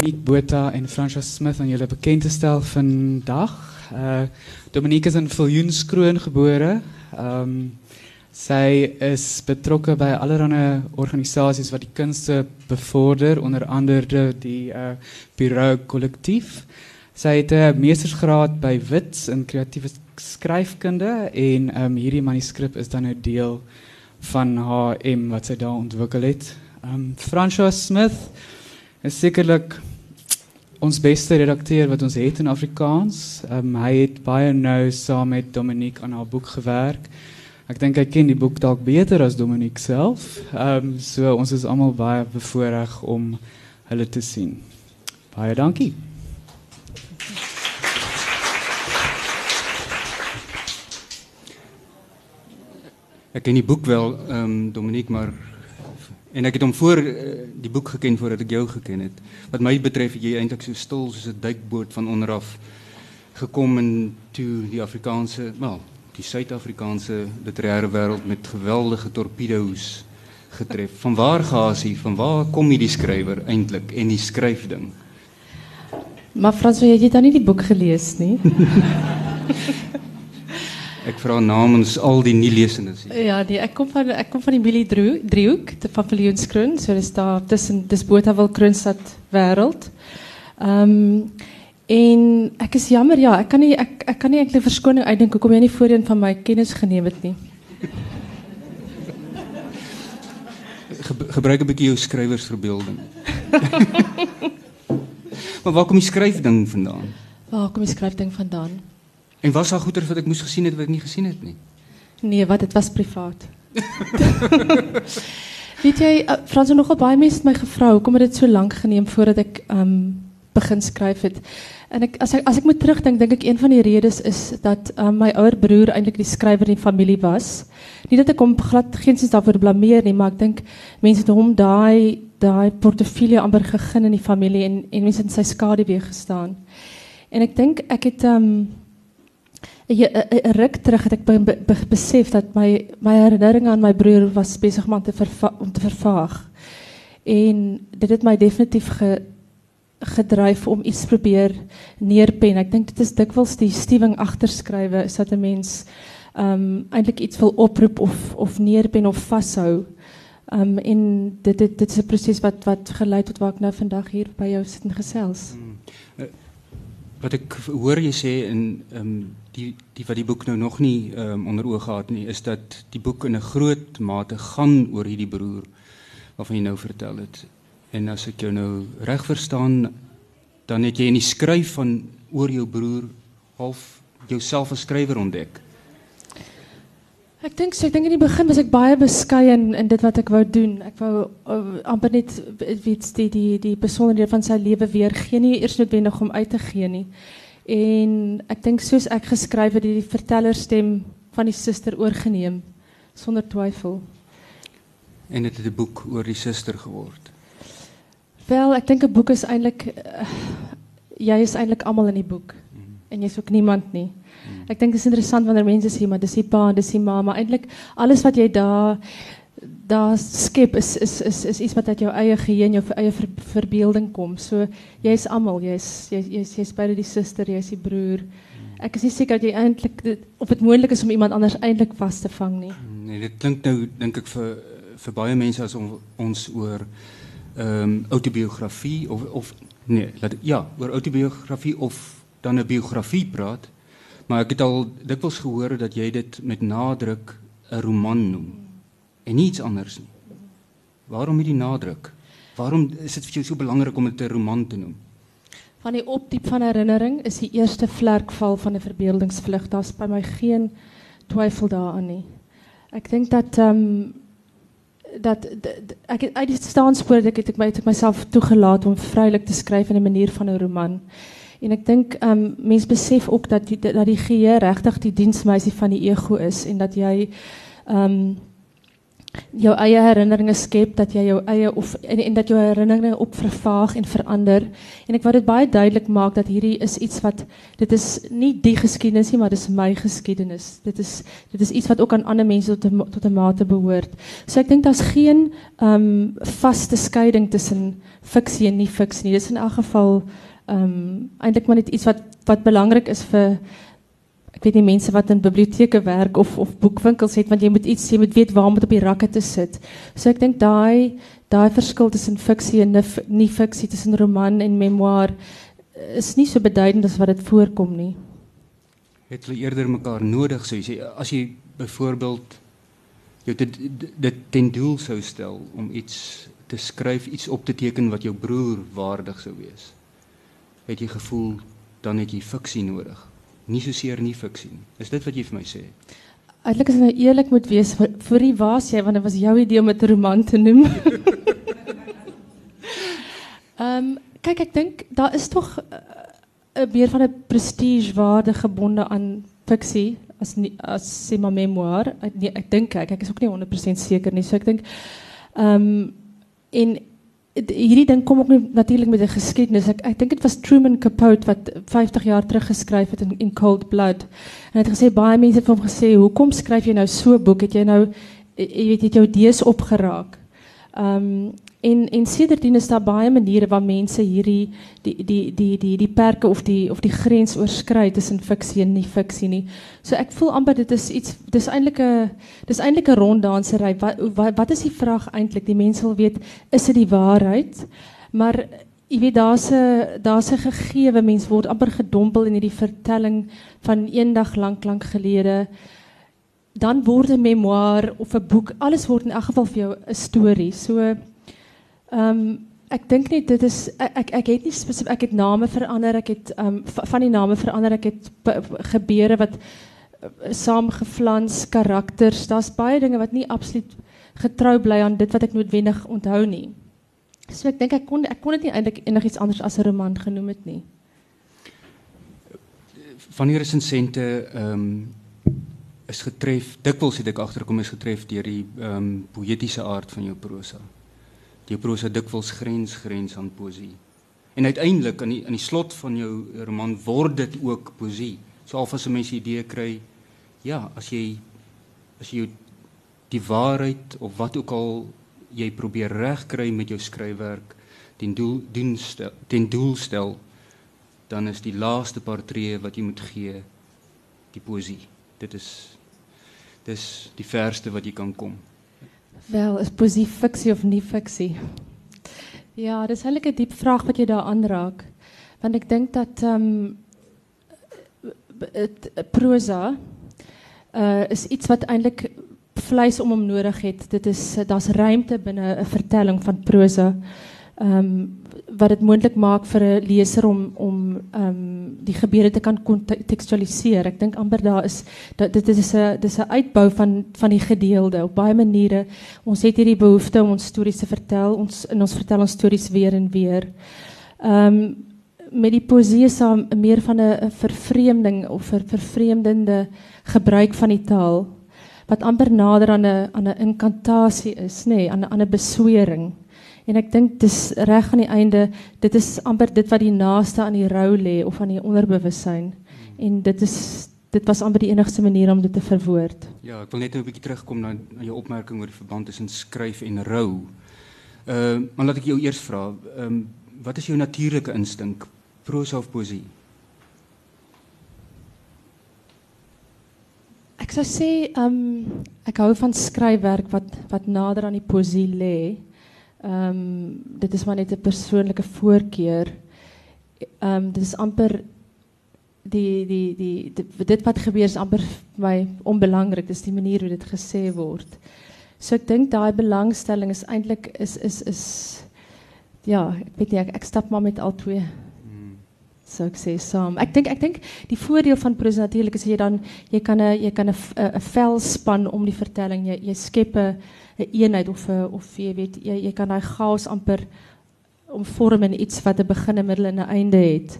Dominique Botha en Fransja Smith aan julle bekend te stel vandag. Uh Dominique is in Viljoenskroon gebore. Um sy is betrokke by allerlei organisasies wat die kunste bevorder, onder andere die uh Bureau Kollektief. Sy het 'n meestersgraad by Wits in kreatiewe skryfkunde en um hierdie manuskrip is dan 'n deel van haar M wat sy daar ontwikkel het. Um Fransja Smith is sekerlik ons beste redakteur wat ons het in Afrikaans. Um, hy het baie nou saam met Dominique aan haar boek gewerk. Ek dink hy ken die boek dalk beter as Dominique. Ehm um, so ons is almal baie bevoorreg om hulle te sien. Baie dankie. Ek ken die boek wel, ehm um, Dominique, maar en ek het hom voor uh, die boek geken voordat ek jou geken het. Wat my betref, het jy eintlik so stil soos 'n duikboot van onderaf gekom en toe die Afrikaanse, wel, die Suid-Afrikaanse literêre wêreld met geweldige torpedo's getref. Van waar gaas hy? Van waar kom hierdie skrywer eintlik en die skryfding? Maar Frans, jy het dan nie die boek gelees nie. Ek vra namens al die nie lesendes hier. Ja, nee, ek kom van ek kom van die Billy driehoek, te van Viljoenskroon, so dis daar tussen dis Botawil Kroonstad wêreld. Ehm um, en ek is jammer ja, ek kan nie ek ek kan nie eintlik verskoning uitdink hoekom jy nie voorheen van my kennis geneem het nie. Ge gebruik 'n bietjie jou skrywersverbeelding. maar waar kom die skryfding vandaan? Waar kom die skryfding vandaan? En was daar goeder wat ek moes gesien het wat ek nie gesien het nie? Nee, wat dit was privaat. Weet jy, uh, Frans het nogal baie mense my gevra hoekom het dit so lank geneem voordat ek um begin skryf het. En ek as ek as ek moet terugdink, dink ek een van die redes is dat um, my ouer broer eintlik die skrywer in die familie was. Nie dat ek hom glad geensins daarvoor blameer nie, maar ek dink mense het hom daai daai portefeulje amper gegee in die familie en en mense het in sy skaduwee gestaan. En ek dink ek het um 'n ruk terug het ek be, be, be, besef dat my my herinnering aan my broer was besig om te verva om te vervaag. En dit het my definitief ge, gedryf om iets probeer neerpen. Ek dink dit is dikwels die stuwing agterskrywe is dat 'n mens ehm um, eintlik iets wil oproep of of neerpen of vashou. Ehm um, en dit dit dit is 'n proses wat wat gelei tot waar ek nou vandag hier by jou sit en gesels. Hmm. Wat ek hoor jy sê in ehm um, die die wat die boek nou nog nie um, onder oog gehad nie is dat die boek in 'n groot mate gaan oor hierdie broer waarvan jy nou vertel het. En as ek jou nou reg verstaan, dan het jy in die skryf van oor jou broer half jouself as skrywer ontdek. Ek dink so, ek dink in die begin was ek baie beskeie in, in dit wat ek wou doen. Ek wou uh, amper net weet die die die besonderhede van sy lewe weer gee nie eers noodwendig om uit te gee nie. En ek dink soos ek geskryf het, die vertellerstem van die suster oorgeneem sonder twyfel. En dit het 'n boek oor die suster geword. Wel, ek dink 'n boek is eintlik uh, jy is eintlik almal in die boek. En jy's ook niemand nie. -hmm. Ek dink dit is interessant wanneer mense sê maar dis die pa, dis die ma, maar alles wat jy daar daar skep is is is is iets wat uit jou eie geheue, jou eie ver, verbeelding kom. So jy's almal, jy's jy's jy's jy beide die suster, jy's die broer. Ek is nie seker dat jy eintlik of dit moontlik is om iemand anders eintlik vas te vang nie. Nee, dit klink nou dink ek vir vir baie on, ons oor ehm um, autobiografie of of nee, laat ja, oor autobiografie of dan 'n biografie praat. Maar ek het al dikwels gehoor dat jy dit met nadruk 'n roman noem en niets anders nie. Waarom hierdie nadruk? Waarom is dit vir jou so belangrik om dit 'n roman te noem? Van die opdiep van herinnering is die eerste vlerkval van 'n verbeeldingsvlug. Daar's by my geen twyfel daaraan nie. Ek dink dat ehm um, dat ek het uit die staanspoor ek het ek my het myself toegelaat om vrylik te skryf in 'n manier van 'n roman. En ek dink ehm um, mense besef ook dat die, dat die geheue regtig die diensmeisie van die ego is en dat jy ehm um, jou eie herinneringe skep, dat jy jou eie of en, en dat jou herinneringe op vervaag en verander. En ek wou dit baie duidelik maak dat hierdie is iets wat dit is nie die geskiedenis nie, maar dis my geskiedenis. Dit is dit is iets wat ook aan ander mense tot 'n tot 'n mate behoort. So ek dink daar's geen ehm um, vaste skeiding tussen fiksie en nie fiksie nie. Dis in elk geval um, eintlik maar net iets wat wat belangrik is vir ek weet nie mense wat in biblioteke werk of of boekwinkels het want jy moet iets jy moet weet waar om dit op die rakke te sit. So ek dink daai daai verskil tussen fiksie en nie fiksie tussen roman en memoir is nie so beduidend as wat dit voorkom nie. Het hulle eerder mekaar nodig sou jy sê as jy byvoorbeeld jou dit dit ten doel sou stel om iets te skryf, iets op te teken wat jou broer waardig sou wees. Het jy gevoel dan het jy fiksie nodig? nie soseer nie fiksie nie. Is dit wat jy vir my sê? Eintlik as ek nou eerlik moet wees, vir, wie was jy want dit was jou idee om 'n roman te noem. Ehm um, kyk ek dink daar is tog 'n uh, meer van 'n prestige waarde gebonde aan fiksie as nie, as sê maar memoir. Ek nee, ek dink ek, ek is ook nie 100% seker nie. So ek dink ehm um, en hierdie ding kom ook natuurlik met 'n geskiedenis. Ek ek dink dit was Truman Capote wat 50 jaar terug geskryf het in, in Cold Blood. En hy het gesê baie mense het hom gesê, "Hoekom skryf jy nou so 'n boek? Het jy nou jy weet het jou idees opgeraak?" Ehm um, En en sedertdien is daar baie maniere waar mense hierdie die die die die die perke of die of die grens oorskry tussen fiksie en nie fiksie nie. So ek voel amper dit is iets dis eintlik 'n dis eintlik 'n ronddansery. Wat, wat wat is die vraag eintlik? Die mense wil weet is dit die waarheid? Maar jy weet daar's 'n daar's 'n gegeewe mens word amper gedompel in hierdie vertelling van eendag lank lank gelede dan word 'n memoir of 'n boek alles word in elk geval vir jou 'n storie. So um, ek dink net dit is ek ek het nie spesifiek ek het name verander, ek het um, van die name verander, ek het gebeure wat uh, saamgeflans karakters. Daar's baie dinge wat nie absoluut getrou bly aan dit wat ek noodwendig onthou nie. So ek dink ek kon ek kon dit nie eintlik enigiets anders as 'n roman genoem het nie. Van die resensente ehm um, is getref, dikwels het ek agterkom is getref deur die ehm um, poëtiese aard van jou prosa jou prosa dikwels grens grens aan poesie. En uiteindelik aan die aan die slot van jou roman word dit ook poesie. So al as 'n mens 'n idee kry, ja, as jy as jy die waarheid of wat ook al jy probeer regkry met jou skryfwerk, ten doel doen stel, ten doel stel, dan is die laaste paar tree wat jy moet gee die poesie. Dit is dis die verste wat jy kan kom. Wel, is poesie fiksie of nie fiksie? Ja, dis 'n diep vraag wat jy daar aanraak. Want ek dink dat ehm um, prosa uh is iets wat eintlik vleis om hom nodig het. Dit is daar's ruimte binne 'n vertelling van prosa. Ehm um, wat dit moontlik maak vir 'n leser om om um, die gebeure te kan kontekstualiseer. Ek dink amper daar is dat dit is 'n dis 'n uitbou van van die gedeelde op baie maniere. Ons het hierdie behoefte om ons stories te vertel. Ons in ons vertel ons stories weer en weer. Ehm um, met die poesie is daar meer van 'n vervreemding of 'n vervreemdende gebruik van die taal wat amper nader aan 'n aan 'n inkantasie is, nê, nee, aan 'n aan 'n beswering. En ek dink dis reg aan die einde, dit is amper dit wat die naaste aan die rou lê of aan die onderbewussyn. En dit is dit was amper die enigste manier om dit te verwoord. Ja, ek wil net nou 'n bietjie terugkom na, na jou opmerking oor die verband tussen skryf en rou. Ehm, uh, maar laat ek jou eers vra, ehm um, wat is jou natuurlike instink, prosa of poesie? Ek sou sê ehm um, ek hou van skryfwerk wat wat nader aan die poesie lê. Um, dit is maar net 'n persoonlike voorkeur. Um, dit is amper die die die dit, dit wat gebeur is amper vir my onbelangrik. Dis die manier hoe dit gesê word. So ek dink daai belangstelling is eintlik is is is ja, ek weet nie ek, ek stap maar met al twee. So ek sê saam. Ek dink ek dink die voordeel van prosa natuurlik is jy dan jy kan 'n jy kan 'n 'n vel span om die vertelling. Jy jy skep 'n 'n eenheid of 'n of jy weet jy jy kan daai chaos amper omvorm in iets wat 'n begin, 'n middel en 'n einde het.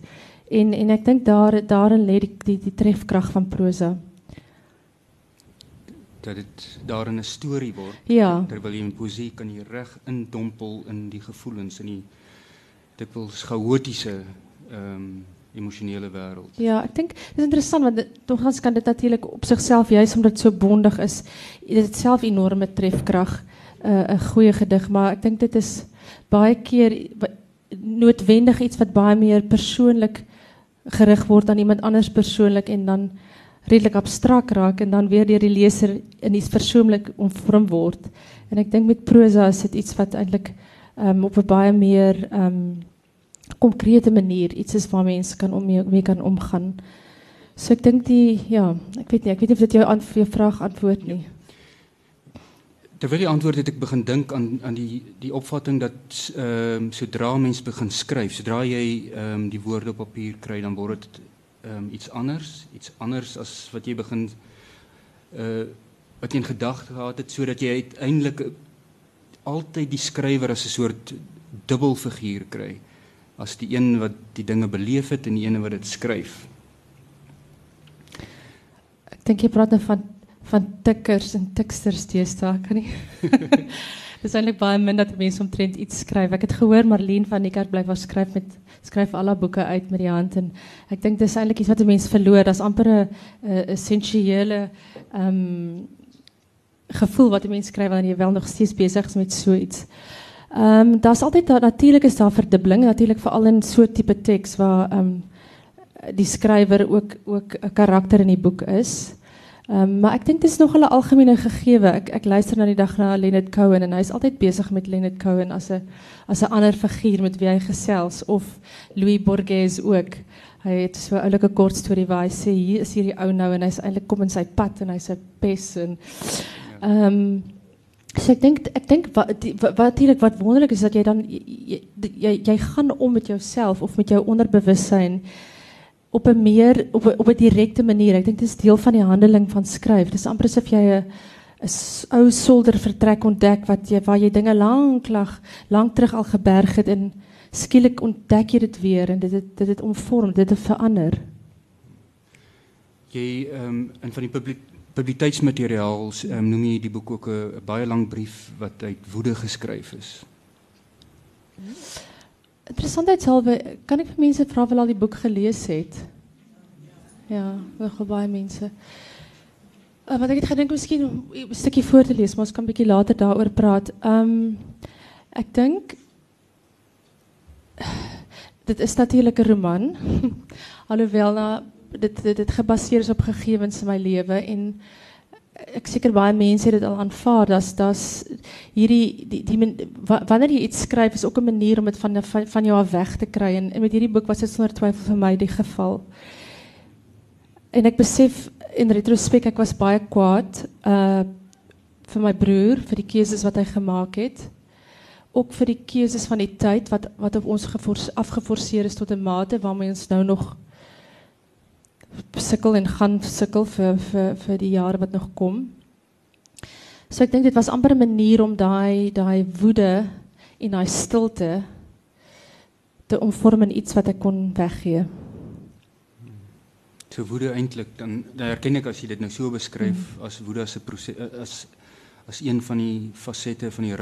En en ek dink daar daarin lê die die, die trefkrag van prosa. dat dit daarin 'n storie word. Ja. Terwyl jy in poesie kan jy reg indompel in die gevoelens in die dikwels chaotiese um, emosionele wêreld. Ja, ek dink dit is interessant want togans kan dit natuurlik op sigself juis omdat dit so bondig is, dit het self enorme trefkrag 'n uh, 'n goeie gedig, maar ek dink dit is baie keer noodwendig iets wat baie meer persoonlik gerig word aan iemand anders persoonlik en dan redelik abstrakt raak en dan weer deur die leser in iets persoonlik omvorm word. En ek dink met prosa is dit iets wat eintlik um, op 'n baie meer um, konkrete manier iets is waar mense kan om mee, mee kan omgaan. So ek dink die ja, ek weet nie, ek weet nie of dit jou aan jou vraag antwoord nie. Terwyl jy antwoord het ek begin dink aan aan die die opvatting dat ehm um, sodra mens begin skryf, sodra jy ehm um, die woorde op papier kry, dan word dit ehm um, iets anders, iets anders as wat jy begin uh wat jy in gedagte gehad het sodat jy uiteindelik altyd die skrywer as 'n soort dubbelfiguur kry as die een wat die dinge beleef het en die een wat dit skryf. Ek dink jy praat nou van van tikkers en tiksters deesdae kan nie. Dis eintlik baie min dat mense omtrent iets skryf. Ek het gehoor Marlene van die kerk bly was skryf met skryf al haar boeke uit met die hand en ek dink dis eintlik iets wat 'n mens verloor. Daar's amper 'n essensiële ehm um, gevoel wat 'n mens skryf wanneer jy wel nog steeds besig is met so iets. Ehm um, daar's altyd da, natuurlik is daar verdubbeling, natuurlik veral in so tipe teks waar ehm um, die skrywer ook ook 'n karakter in die boek is. Um, maar ek dink dit is nog 'n algemene gegewe. Ek ek luister na die dag na Leonard Cohen en hy's altyd besig met Leonard Cohen as 'n as 'n ander figuur met wie hy gesels of Louis Borges ook. Hy het so 'n oulike kort storie waar hy sê hier is hierdie ou nou en hy's eintlik kom in sy pad en hy's 'n pes en ehm um, so ek dink ek dink wat wat natuurlik wat wonderlik is dat jy dan jy jy, jy gaan om met jouself of met jou onderbewussyn op 'n meer op 'n op 'n direkte manier. Ek dink dit is deel van die handeling van skryf. Dit is amper asof jy 'n 'n ou solder vertrek ontdek wat jy waar jy dinge lank lag lank terug al geberg het en skielik ontdek jy dit weer en dit het dit het omvorm, dit het verander. Jy ehm um, in van die publiek publiteitsmateriaal um, noem jy die boek ook 'n baie lang brief wat uit woede geskryf is. Hmm. Interessantheidshalwe, kan ek vir mense vra wel al die boek gelees het? Ja, nogal baie mense. Uh, want ek het gedink miskien 'n stukkie voor te lees, maar ons kan 'n bietjie later daaroor praat. Ehm um, ek dink dit is natuurlik 'n roman. Alhoewel na dit dit dit gebaseer is op gegevens in my lewe en ek seker baie mense het al aanvaar dat dat hierdie die, die, wanneer jy iets skryf is ook 'n manier om dit van, van van jou af weg te kry en, met hierdie boek was dit sonder twyfel vir my die geval. En ek besef in retrospek ek was baie kwaad uh vir my broer vir die keuses wat hy gemaak het. Ook vir die keuses van die tyd wat wat op ons afgeforceer is tot 'n mate waarmee ons nou nog sukkel en gaan sukkel vir vir vir die jare wat nog kom. So ek dink dit was amper 'n manier om daai daai woede en daai stilte te omvorm in iets wat ek kon weggee. So woede eintlik dan dan herken ek as jy dit nou so beskryf mm. as woede as 'n proses as as een van die fasette van die